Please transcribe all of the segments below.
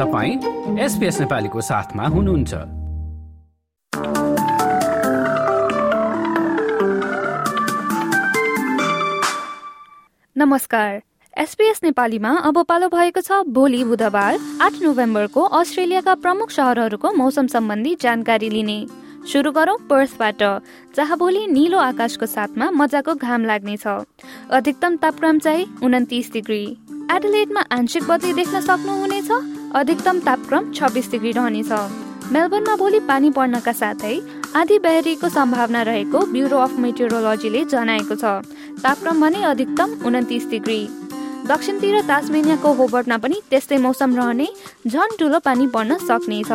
तपाईँ एसपिएस नेपालीको साथमा हुनुहुन्छ। नमस्कार। एसपीएस नेपालीमा अब पालो भएको छ भोलि बुधबार आठ नोभेम्बरको अस्ट्रेलियाका प्रमुख सहरहरूको मौसम सम्बन्धी जानकारी लिने। सुरु गरौँ पर्सबाट जहाँ भोलि निलो आकाशको साथमा मजाको घाम लाग्नेछ। अधिकतम तापक्रम चाहिँ उन्तिस डिग्री। एडलेटमा आंशिक बदली देख्न सक्नुहुनेछ। अधिकतम तापक्रम छब्बिस डिग्री रहनेछ। मेलबर्नमा भोलि पानी पर्नका साथै आधी बहरीको सम्भावना रहेको ब्युरो अफ मेटेरोलोजीले जनाएको छ। तापक्रम भने अधिकतम उन्तिस डिग्री। दक्षिणतिर तासमेनियाको होबर्टमा पनि त्यस्तै मौसम रहने झन ठुलो पानी पर्न सक्नेछ।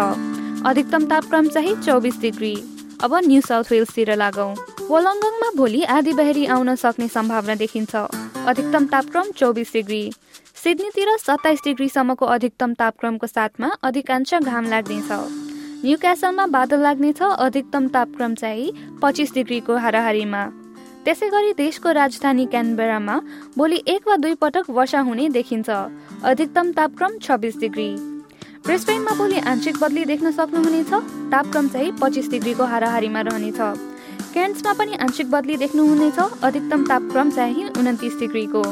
अधिकतम तापक्रम चाहिँ चौबिस डिग्री। अब न्यू साउथ वेल्सतिर लागौँ। वलङ्गङमा भोलि आधी बहरी आउन सक्ने सम्भावना देखिन्छ। अधिकतम तापक्रम चौबिस डिग्री। सिडनीतिर सत्ताइस डिग्रीसम्मको अधिकतम तापक्रमको साथमा अधिकांश घाम लाग्नेछ। न्यू क्यासलमा बादल लाग्नेछ अधिकतम तापक्रम चाहिँ पच्चिस डिग्रीको हाराहारीमा। त्यसै गरी देशको राजधानी क्यानबेरामा भोलि एक वा दुई पटक वर्षा हुने देखिन्छ। अधिकतम तापक्रम छब्बिस डिग्री। ब्रिस्बेनमा भोलि आंशिक बदली देख्न सक्नुहुनेछ। तापक्रम चाहिँ पच्चिस डिग्रीको हाराहारीमा रहनेछ। क्यान्समा पनि आंशिक बदली देख्नुहुनेछ। अधिकतम तापक्रम चाहिँ उन्तिस डिग्रीको।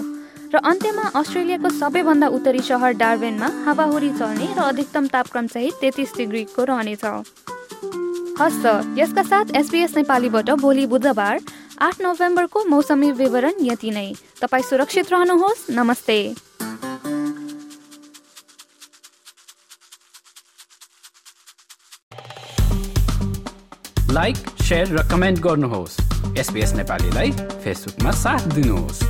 र अन्त्यमा अस्ट्रेलियाको सबैभन्दा उत्तरी सहर डार्बेनमा हावाहुरी चल्ने र अधिकतम तापक्रम चाहिँ तेत्तिस डिग्रीको रहनेछ। हस्त यसका साथ एसपिएस नेपालीबाट भोलि बुधबार आठ नोभेम्बरको मौसमी विवरण यति नै। तपाईँ सुरक्षित रहनुहोस्। नमस्ते। लाइक र कमेन्ट गर्नुहोस्। एसपिएस नेपालीलाई फेसबुकमा साथ दिनुहोस्।